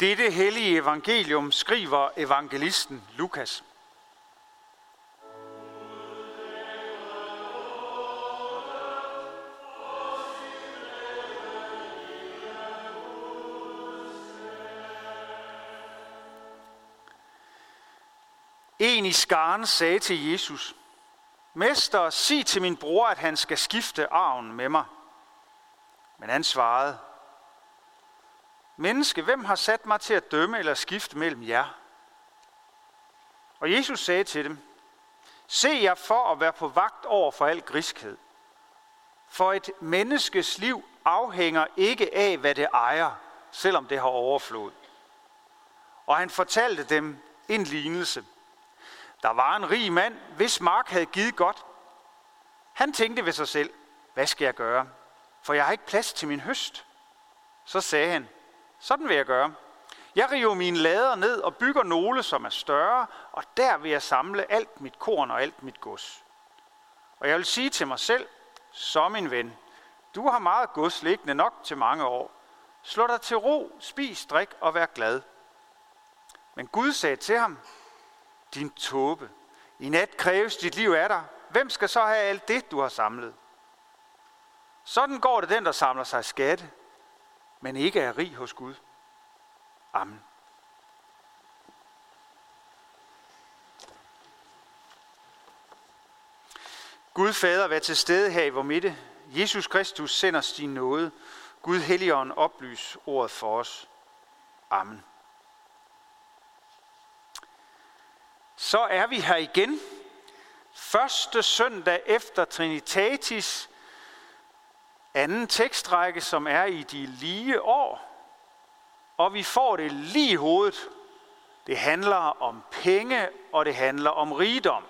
Dette hellige evangelium skriver evangelisten Lukas. En i skaren sagde til Jesus, Mester, sig til min bror, at han skal skifte arven med mig. Men han svarede, Menneske, hvem har sat mig til at dømme eller skifte mellem jer? Og Jesus sagde til dem, Se jer for at være på vagt over for al griskhed. For et menneskes liv afhænger ikke af, hvad det ejer, selvom det har overflod. Og han fortalte dem en lignelse. Der var en rig mand, hvis mark havde givet godt. Han tænkte ved sig selv, hvad skal jeg gøre? For jeg har ikke plads til min høst. Så sagde han, sådan vil jeg gøre. Jeg river mine lader ned og bygger nogle, som er større, og der vil jeg samle alt mit korn og alt mit gods. Og jeg vil sige til mig selv, så min ven, du har meget gods liggende nok til mange år. Slå dig til ro, spis, drik og vær glad. Men Gud sagde til ham, din tåbe, i nat kræves dit liv af dig. Hvem skal så have alt det, du har samlet? Sådan går det den, der samler sig skatte, men ikke er rig hos Gud. Amen. Gud Fader, vær til stede her i vor midte. Jesus Kristus sender os din nåde. Gud Helligånd oplys ordet for os. Amen. Så er vi her igen. Første søndag efter Trinitatis anden tekstrække, som er i de lige år. Og vi får det lige i hovedet. Det handler om penge, og det handler om rigdom.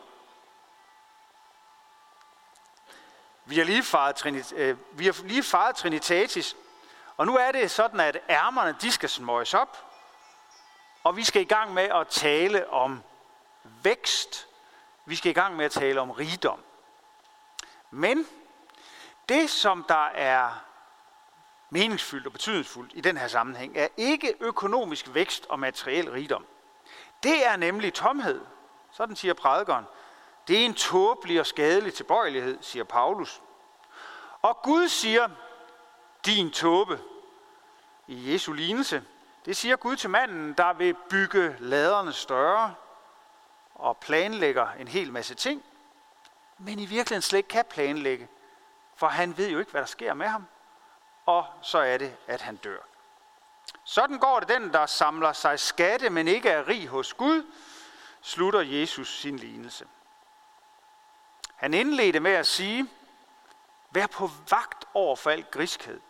Vi har lige faret, øh, vi har lige faret Trinitatis, og nu er det sådan, at ærmerne de skal smøges op, og vi skal i gang med at tale om vækst. Vi skal i gang med at tale om rigdom. Men det, som der er meningsfyldt og betydningsfuldt i den her sammenhæng, er ikke økonomisk vækst og materiel rigdom. Det er nemlig tomhed. Sådan siger prædikeren. Det er en tåbelig og skadelig tilbøjelighed, siger Paulus. Og Gud siger, din tåbe, i Jesu lignelse. Det siger Gud til manden, der vil bygge laderne større og planlægger en hel masse ting, men i virkeligheden slet ikke kan planlægge, for han ved jo ikke, hvad der sker med ham. Og så er det, at han dør. Sådan går det den, der samler sig skatte, men ikke er rig hos Gud, slutter Jesus sin lignelse. Han indledte med at sige, vær på vagt over for al griskhed.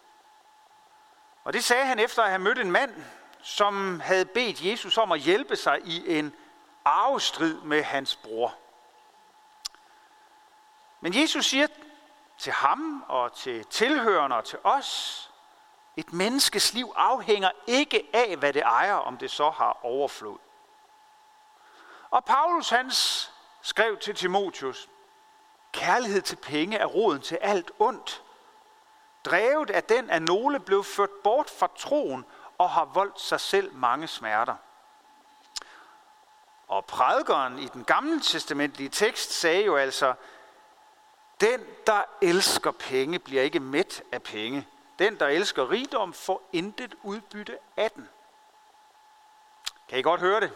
Og det sagde han efter at have mødt en mand, som havde bedt Jesus om at hjælpe sig i en arvestrid med hans bror. Men Jesus siger til ham og til tilhørende og til os, et menneskes liv afhænger ikke af, hvad det ejer, om det så har overflod. Og Paulus hans skrev til Timotius, kærlighed til penge er roden til alt ondt. Drevet af den er nogle blev ført bort fra troen og har voldt sig selv mange smerter. Og prædikeren i den gamle testamentlige tekst sagde jo altså, den, der elsker penge, bliver ikke mæt af penge. Den, der elsker rigdom, får intet udbytte af den. Kan I godt høre det?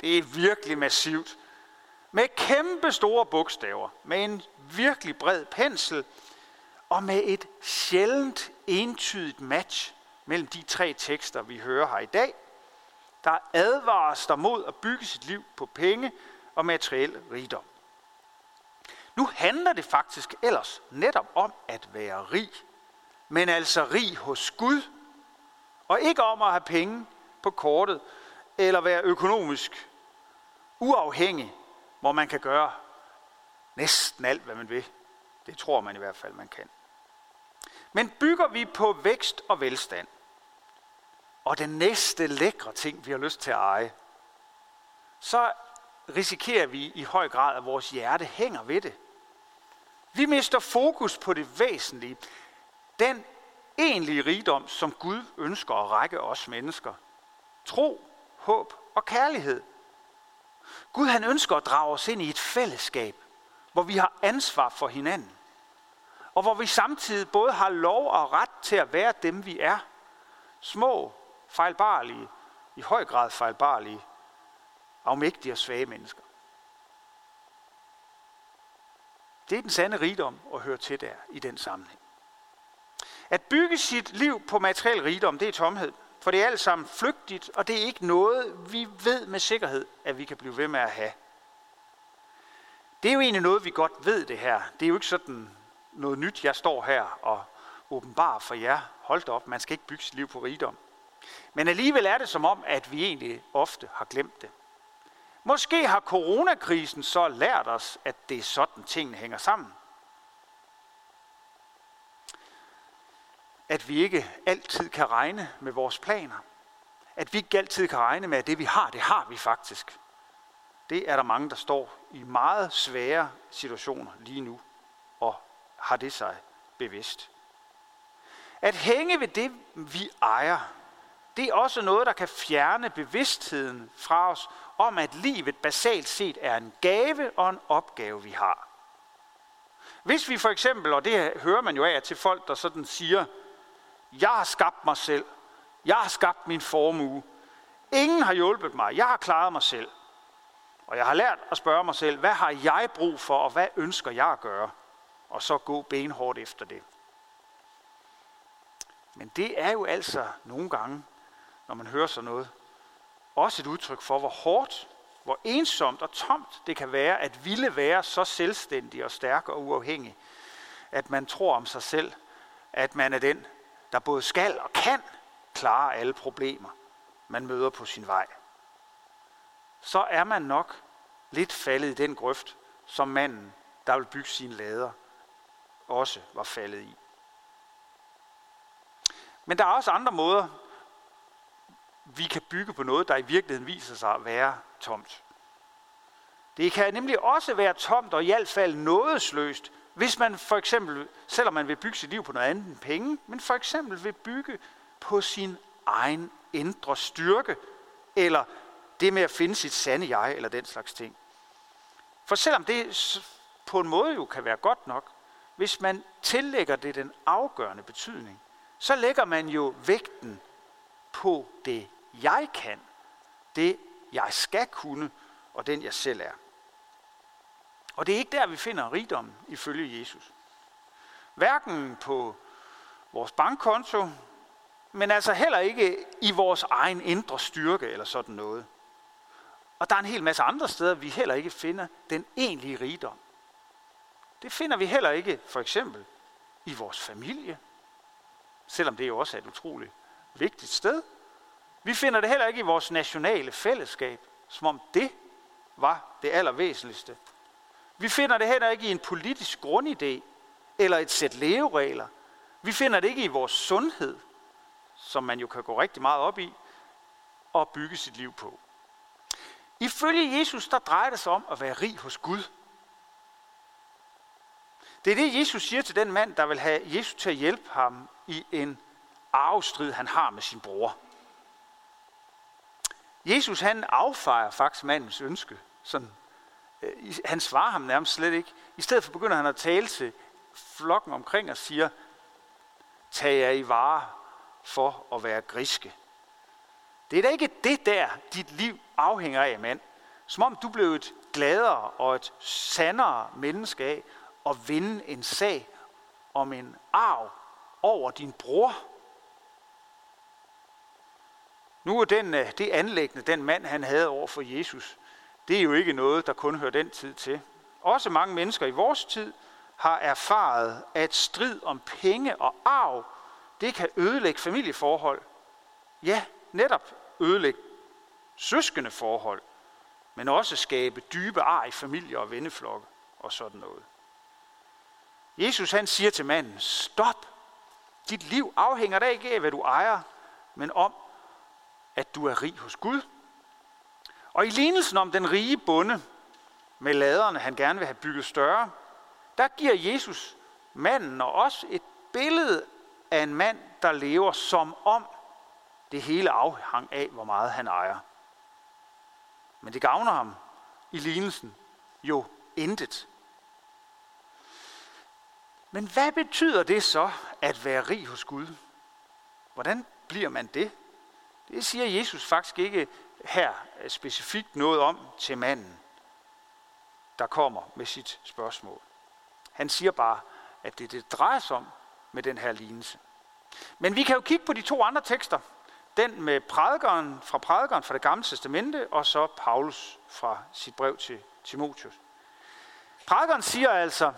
Det er virkelig massivt. Med kæmpe store bogstaver, med en virkelig bred pensel, og med et sjældent entydigt match mellem de tre tekster, vi hører her i dag. Der advares der mod at bygge sit liv på penge og materiel rigdom. Nu handler det faktisk ellers netop om at være rig, men altså rig hos Gud, og ikke om at have penge på kortet, eller være økonomisk uafhængig, hvor man kan gøre næsten alt, hvad man vil. Det tror man i hvert fald, man kan. Men bygger vi på vækst og velstand, og den næste lækre ting, vi har lyst til at eje, så risikerer vi i høj grad, at vores hjerte hænger ved det. Vi mister fokus på det væsentlige. Den egentlige rigdom, som Gud ønsker at række os mennesker. tro, håb og kærlighed. Gud han ønsker at drage os ind i et fællesskab, hvor vi har ansvar for hinanden. Og hvor vi samtidig både har lov og ret til at være dem, vi er. Små, fejlbarlige, i høj grad fejlbarlige, afmægtige og svage mennesker. Det er den sande rigdom at høre til der i den sammenhæng. At bygge sit liv på materiel rigdom, det er tomhed. For det er alt sammen flygtigt, og det er ikke noget, vi ved med sikkerhed, at vi kan blive ved med at have. Det er jo egentlig noget, vi godt ved det her. Det er jo ikke sådan noget nyt, jeg står her og åbenbar for jer. Hold op, man skal ikke bygge sit liv på rigdom. Men alligevel er det som om, at vi egentlig ofte har glemt det. Måske har coronakrisen så lært os, at det er sådan, tingene hænger sammen. At vi ikke altid kan regne med vores planer. At vi ikke altid kan regne med, at det vi har, det har vi faktisk. Det er der mange, der står i meget svære situationer lige nu og har det sig bevidst. At hænge ved det, vi ejer, det er også noget, der kan fjerne bevidstheden fra os om, at livet basalt set er en gave og en opgave, vi har. Hvis vi for eksempel, og det hører man jo af til folk, der sådan siger, jeg har skabt mig selv, jeg har skabt min formue, ingen har hjulpet mig, jeg har klaret mig selv. Og jeg har lært at spørge mig selv, hvad har jeg brug for, og hvad ønsker jeg at gøre? Og så gå benhårdt efter det. Men det er jo altså nogle gange, når man hører sådan noget, også et udtryk for, hvor hårdt, hvor ensomt og tomt det kan være at ville være så selvstændig og stærk og uafhængig, at man tror om sig selv, at man er den, der både skal og kan klare alle problemer, man møder på sin vej. Så er man nok lidt faldet i den grøft, som manden, der vil bygge sin lader, også var faldet i. Men der er også andre måder, vi kan bygge på noget, der i virkeligheden viser sig at være tomt. Det kan nemlig også være tomt og i hvert fald nådesløst, hvis man for eksempel, selvom man vil bygge sit liv på noget andet end penge, men for eksempel vil bygge på sin egen indre styrke, eller det med at finde sit sande jeg, eller den slags ting. For selvom det på en måde jo kan være godt nok, hvis man tillægger det den afgørende betydning, så lægger man jo vægten på det jeg kan, det jeg skal kunne, og den jeg selv er. Og det er ikke der, vi finder rigdom ifølge Jesus. Hverken på vores bankkonto, men altså heller ikke i vores egen indre styrke eller sådan noget. Og der er en hel masse andre steder, vi heller ikke finder den egentlige rigdom. Det finder vi heller ikke for eksempel i vores familie, selvom det jo også er et utroligt vigtigt sted. Vi finder det heller ikke i vores nationale fællesskab, som om det var det allervæsentligste. Vi finder det heller ikke i en politisk grundidé eller et sæt leveregler. Vi finder det ikke i vores sundhed, som man jo kan gå rigtig meget op i, og bygge sit liv på. Ifølge Jesus, der drejer det sig om at være rig hos Gud. Det er det, Jesus siger til den mand, der vil have Jesus til at hjælpe ham i en arvestrid, han har med sin bror. Jesus han affejer faktisk mandens ønske. Sådan, øh, han svarer ham nærmest slet ikke. I stedet for begynder han at tale til flokken omkring og siger, tag jer i vare for at være griske. Det er da ikke det der, dit liv afhænger af, mand. Som om du blev et gladere og et sandere menneske af at vinde en sag om en arv over din bror. Nu er den, øh, det anlæggende, den mand han havde over for Jesus, det er jo ikke noget, der kun hører den tid til. Også mange mennesker i vores tid har erfaret, at strid om penge og arv, det kan ødelægge familieforhold. Ja, netop ødelægge søskende forhold, men også skabe dybe ar i familier og venneflokke og sådan noget. Jesus han siger til manden, stop. Dit liv afhænger da ikke af, hvad du ejer, men om, at du er rig hos Gud. Og i lignelsen om den rige bonde med laderne, han gerne vil have bygget større, der giver Jesus manden og os et billede af en mand, der lever som om, Det hele afhang af, hvor meget han ejer. Men det gavner ham i lignelsen jo intet. Men hvad betyder det så at være rig hos Gud? Hvordan bliver man det? Det siger Jesus faktisk ikke her specifikt noget om til manden, der kommer med sit spørgsmål. Han siger bare, at det det drejer sig om med den her lignelse. Men vi kan jo kigge på de to andre tekster. Den med prædikeren fra prædikeren fra det gamle testamente, og så Paulus fra sit brev til Timotius. Prædikeren siger altså,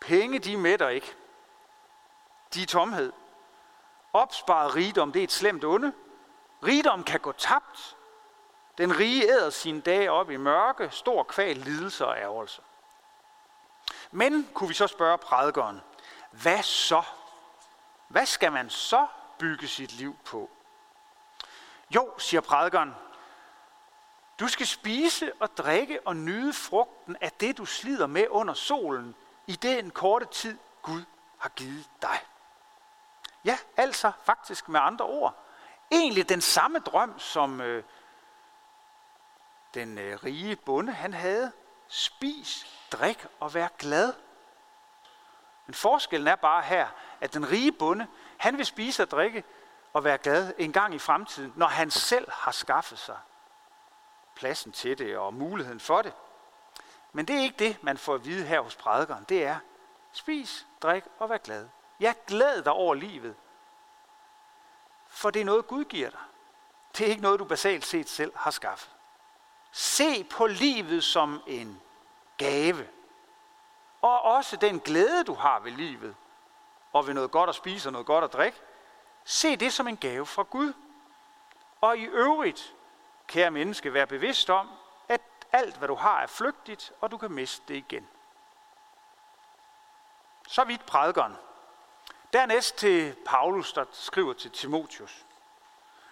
penge de mætter ikke. De er tomhed. Opsparet rigdom, det er et slemt onde. Rigdom kan gå tabt. Den rige æder sine dage op i mørke, stor kval, lidelse og ærgelse. Men kunne vi så spørge prædikeren, hvad så? Hvad skal man så bygge sit liv på? Jo, siger prædikeren, du skal spise og drikke og nyde frugten af det, du slider med under solen, i den korte tid, Gud har givet dig. Ja, altså faktisk med andre ord. Egentlig den samme drøm, som øh, den øh, rige bonde han havde. Spis, drik og vær glad. Men forskellen er bare her, at den rige bonde, han vil spise og drikke og være glad en gang i fremtiden, når han selv har skaffet sig pladsen til det og muligheden for det. Men det er ikke det, man får at vide her hos prædikeren. Det er, spis, drik og vær glad. Ja, glæd dig over livet. For det er noget, Gud giver dig. Det er ikke noget, du basalt set selv har skaffet. Se på livet som en gave. Og også den glæde, du har ved livet, og ved noget godt at spise og noget godt at drikke, se det som en gave fra Gud. Og i øvrigt, kære menneske, vær bevidst om, at alt, hvad du har, er flygtigt, og du kan miste det igen. Så vidt prædikeren. Dernæst til Paulus, der skriver til Timotius.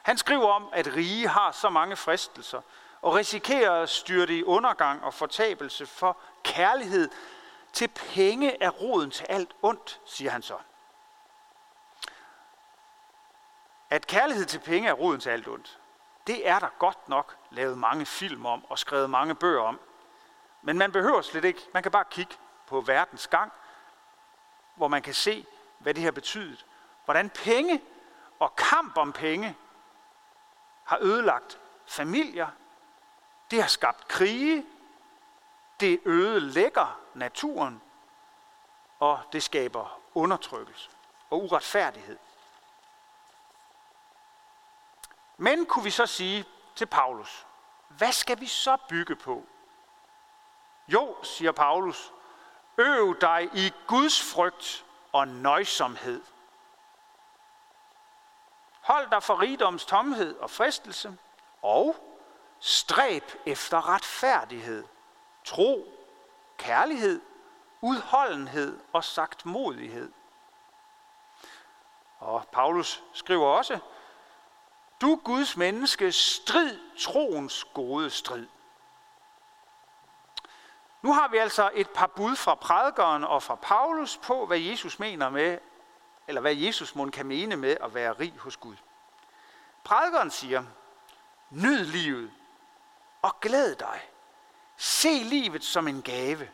Han skriver om, at rige har så mange fristelser, og risikerer at styrte i undergang og fortabelse for kærlighed til penge er roden til alt ondt, siger han så. At kærlighed til penge er roden til alt ondt, det er der godt nok lavet mange film om og skrevet mange bøger om. Men man behøver slet ikke. Man kan bare kigge på verdens gang, hvor man kan se, hvad det har betydet. Hvordan penge og kamp om penge har ødelagt familier, det har skabt krige, det ødelægger naturen, og det skaber undertrykkelse og uretfærdighed. Men kunne vi så sige til Paulus, hvad skal vi så bygge på? Jo, siger Paulus, øv dig i Guds frygt og nøjsomhed. Hold dig for rigdoms tomhed og fristelse, og Stræb efter retfærdighed, tro, kærlighed, udholdenhed og sagt modighed. Og Paulus skriver også, du Guds menneske, strid troens gode strid. Nu har vi altså et par bud fra prædikeren og fra Paulus på, hvad Jesus mener med, eller hvad Jesus må kan mene med at være rig hos Gud. Prædikeren siger, nyd livet, og glæd dig. Se livet som en gave,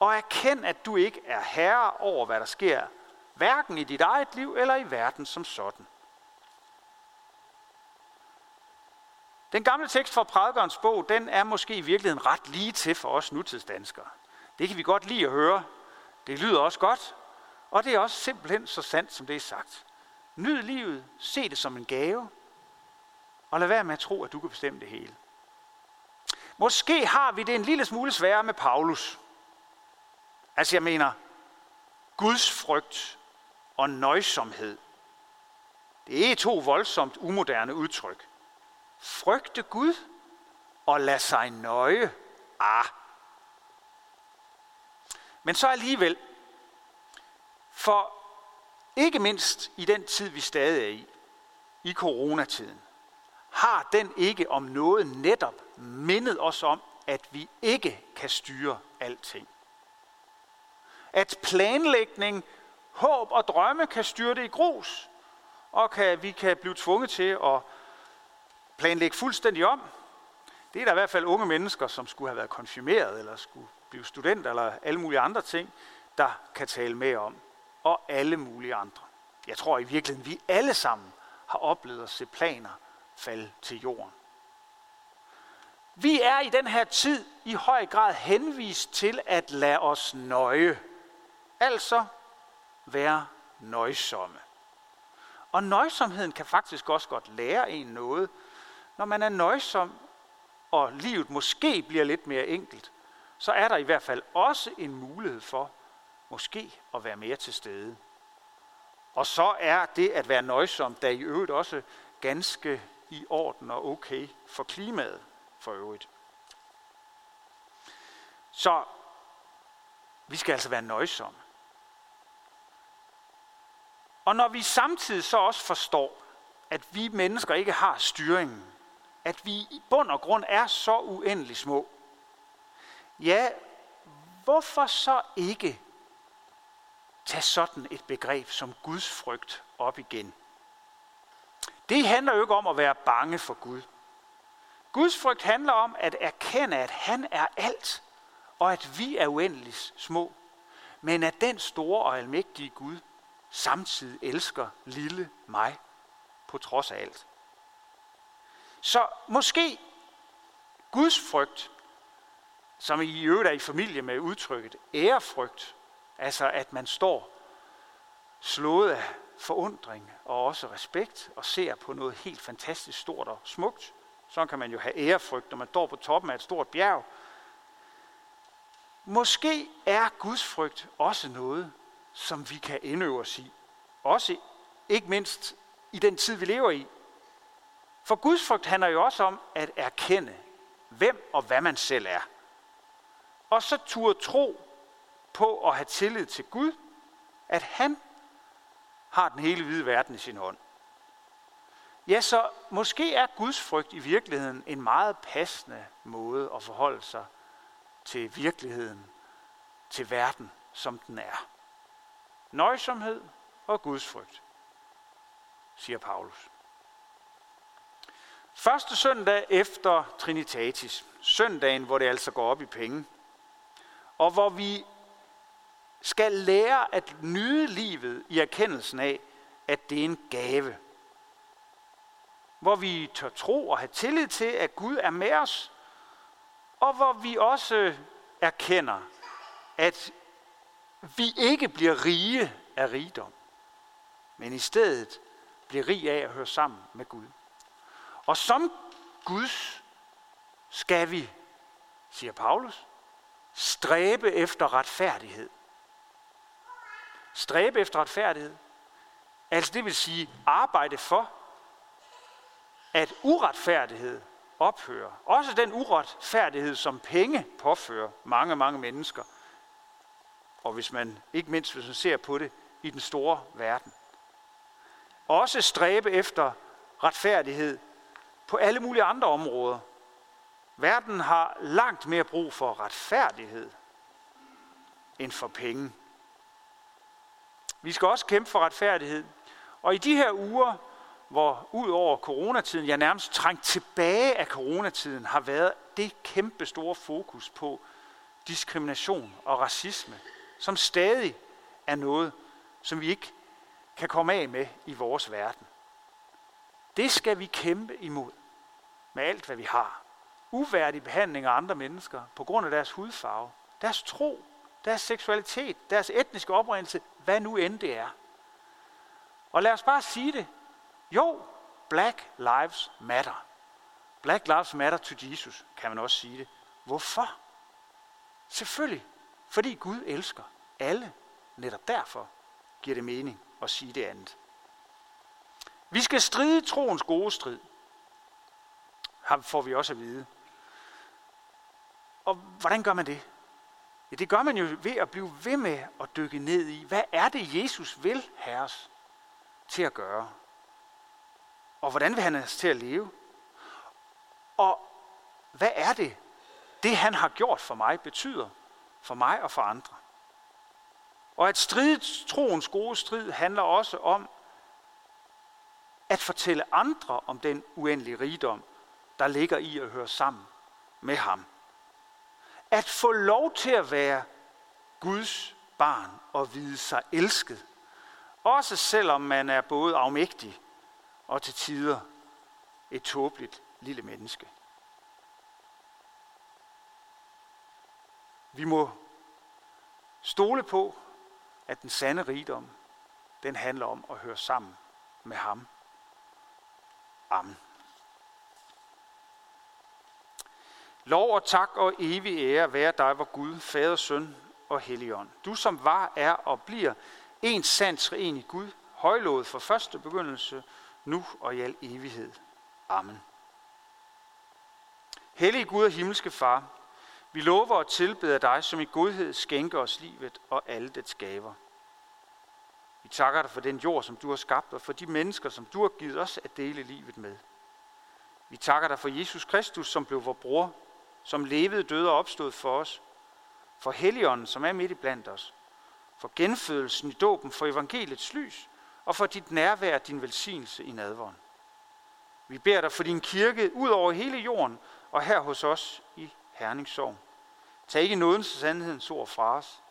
og erkend, at du ikke er herre over, hvad der sker, hverken i dit eget liv eller i verden som sådan. Den gamle tekst fra prædikernes bog, den er måske i virkeligheden ret lige til for os nutidsdanskere. Det kan vi godt lide at høre. Det lyder også godt, og det er også simpelthen så sandt, som det er sagt. Nyd livet, se det som en gave, og lad være med at tro, at du kan bestemme det hele. Måske har vi det en lille smule sværere med Paulus. Altså jeg mener, Guds frygt og nøjsomhed. Det er to voldsomt umoderne udtryk. Frygte Gud og lad sig nøje. Ah. Men så alligevel, for ikke mindst i den tid, vi stadig er i, i coronatiden, har den ikke om noget netop mindet os om, at vi ikke kan styre alting. At planlægning, håb og drømme kan styre det i grus, og kan, vi kan blive tvunget til at planlægge fuldstændig om. Det er der i hvert fald unge mennesker, som skulle have været konfirmeret, eller skulle blive studenter, eller alle mulige andre ting, der kan tale med om. Og alle mulige andre. Jeg tror i virkeligheden, vi alle sammen har oplevet at se planer falde til jorden. Vi er i den her tid i høj grad henvist til at lade os nøje. Altså være nøjsomme. Og nøjsomheden kan faktisk også godt lære en noget. Når man er nøjsom, og livet måske bliver lidt mere enkelt, så er der i hvert fald også en mulighed for måske at være mere til stede. Og så er det at være nøjsom, der i øvrigt også ganske i orden og okay for klimaet for øvrigt. Så vi skal altså være nøjsomme. Og når vi samtidig så også forstår, at vi mennesker ikke har styringen, at vi i bund og grund er så uendelig små, ja, hvorfor så ikke tage sådan et begreb som Guds frygt op igen? Det handler jo ikke om at være bange for Gud. Guds frygt handler om at erkende, at han er alt, og at vi er uendeligt små, men at den store og almægtige Gud samtidig elsker lille mig på trods af alt. Så måske Guds frygt, som i øvrigt er i familie med udtrykket ærefrygt, altså at man står slået af forundring og også respekt og ser på noget helt fantastisk stort og smukt. Så kan man jo have ærefrygt, når man står på toppen af et stort bjerg. Måske er Guds frygt også noget, som vi kan indøve os i. Også ikke mindst i den tid, vi lever i. For Guds frygt handler jo også om at erkende, hvem og hvad man selv er. Og så turde tro på at have tillid til Gud, at han har den hele hvide verden i sin hånd. Ja, så måske er Guds frygt i virkeligheden en meget passende måde at forholde sig til virkeligheden, til verden, som den er. Nøjsomhed og Guds frygt, siger Paulus. Første søndag efter Trinitatis, søndagen, hvor det altså går op i penge, og hvor vi skal lære at nyde livet i erkendelsen af, at det er en gave. Hvor vi tør tro og have tillid til, at Gud er med os, og hvor vi også erkender, at vi ikke bliver rige af rigdom, men i stedet bliver rig af at høre sammen med Gud. Og som Guds skal vi, siger Paulus, stræbe efter retfærdighed. Stræbe efter retfærdighed. Altså det vil sige arbejde for, at uretfærdighed ophører. Også den uretfærdighed, som penge påfører mange, mange mennesker. Og hvis man, ikke mindst hvis man ser på det i den store verden. Også stræbe efter retfærdighed på alle mulige andre områder. Verden har langt mere brug for retfærdighed end for penge. Vi skal også kæmpe for retfærdighed. Og i de her uger, hvor ud over coronatiden, jeg nærmest trængt tilbage af coronatiden, har været det kæmpe store fokus på diskrimination og racisme, som stadig er noget, som vi ikke kan komme af med i vores verden. Det skal vi kæmpe imod med alt, hvad vi har. Uværdig behandling af andre mennesker på grund af deres hudfarve, deres tro, deres seksualitet, deres etniske oprindelse, hvad nu end det er. Og lad os bare sige det. Jo, Black Lives Matter. Black Lives Matter to Jesus, kan man også sige det. Hvorfor? Selvfølgelig, fordi Gud elsker alle. Netop derfor giver det mening at sige det andet. Vi skal stride troens gode strid. Ham får vi også at vide. Og hvordan gør man det? Ja, det gør man jo ved at blive ved med at dykke ned i, hvad er det, Jesus vil have os til at gøre? Og hvordan vil han have os til at leve? Og hvad er det, det han har gjort for mig, betyder for mig og for andre? Og at stride troens gode strid handler også om at fortælle andre om den uendelige rigdom, der ligger i at høre sammen med ham. At få lov til at være Guds barn og vide sig elsket. Også selvom man er både afmægtig og til tider et tåbeligt lille menneske. Vi må stole på, at den sande rigdom, den handler om at høre sammen med ham. Amen. Lov og tak og evig ære være dig, hvor Gud, Fader, Søn og Helligånd. Du som var, er og bliver en sand treenig Gud, højlovet fra første begyndelse, nu og i al evighed. Amen. Hellig Gud og himmelske Far, vi lover og tilbeder dig, som i godhed skænker os livet og alle dets gaver. Vi takker dig for den jord, som du har skabt, og for de mennesker, som du har givet os at dele livet med. Vi takker dig for Jesus Kristus, som blev vores bror, som levede, døde og opstod for os, for Helligånden, som er midt i blandt os, for genfødelsen i dåben, for evangeliets lys, og for dit nærvær og din velsignelse i nadvåren. Vi beder dig for din kirke ud over hele jorden, og her hos os i Herningssorg. Tag ikke nådens og sandhedens ord fra os.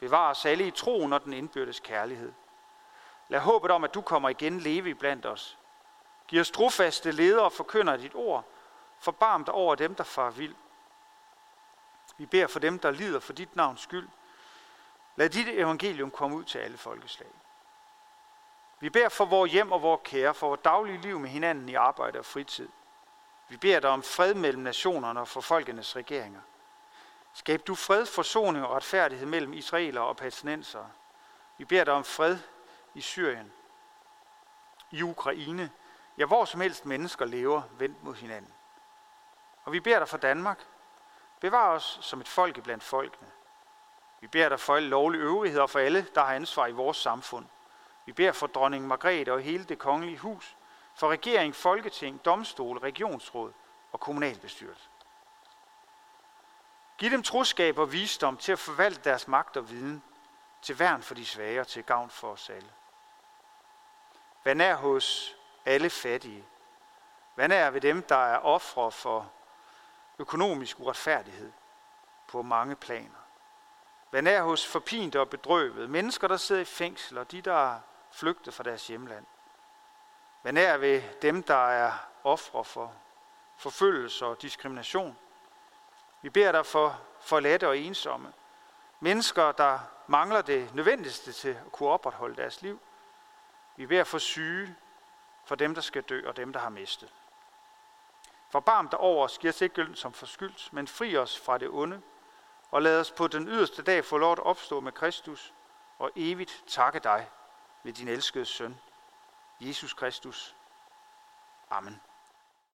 Bevar os alle i troen og den indbyrdes kærlighed. Lad håbet om, at du kommer igen leve i blandt os. Giv os trofaste ledere og forkynder dit ord. Forbarm dig over dem, der far vild. Vi beder for dem, der lider for dit navns skyld. Lad dit evangelium komme ud til alle folkeslag. Vi beder for vores hjem og vores kære, for vores daglige liv med hinanden i arbejde og fritid. Vi beder dig om fred mellem nationerne og for folkenes regeringer. Skab du fred, forsoning og retfærdighed mellem israelere og palæstinensere. Vi beder dig om fred i Syrien, i Ukraine, ja hvor som helst mennesker lever vendt mod hinanden. Og vi beder dig for Danmark. Bevar os som et folk blandt folkene. Vi beder dig for alle lovlige øvrigheder for alle, der har ansvar i vores samfund. Vi beder for dronning Margrethe og hele det kongelige hus, for regering, folketing, domstol, regionsråd og kommunalbestyrelse. Giv dem troskab og visdom til at forvalte deres magt og viden, til værn for de svage og til gavn for os alle. Vær nær hos alle fattige. Vær nær ved dem, der er ofre for økonomisk uretfærdighed på mange planer. Vær nær hos forpinte og bedrøvede, mennesker, der sidder i fængsel, og de, der er flygtet fra deres hjemland. Vær nær ved dem, der er ofre for forfølgelse og diskrimination. Vi beder dig for forladte og ensomme. Mennesker, der mangler det nødvendigste til at kunne opretholde deres liv. Vi beder for syge, for dem, der skal dø, og dem, der har mistet. Forbarm dig over os, giv os ikke som forskyldt, men fri os fra det onde, og lad os på den yderste dag få lov at opstå med Kristus, og evigt takke dig ved din elskede søn, Jesus Kristus. Amen.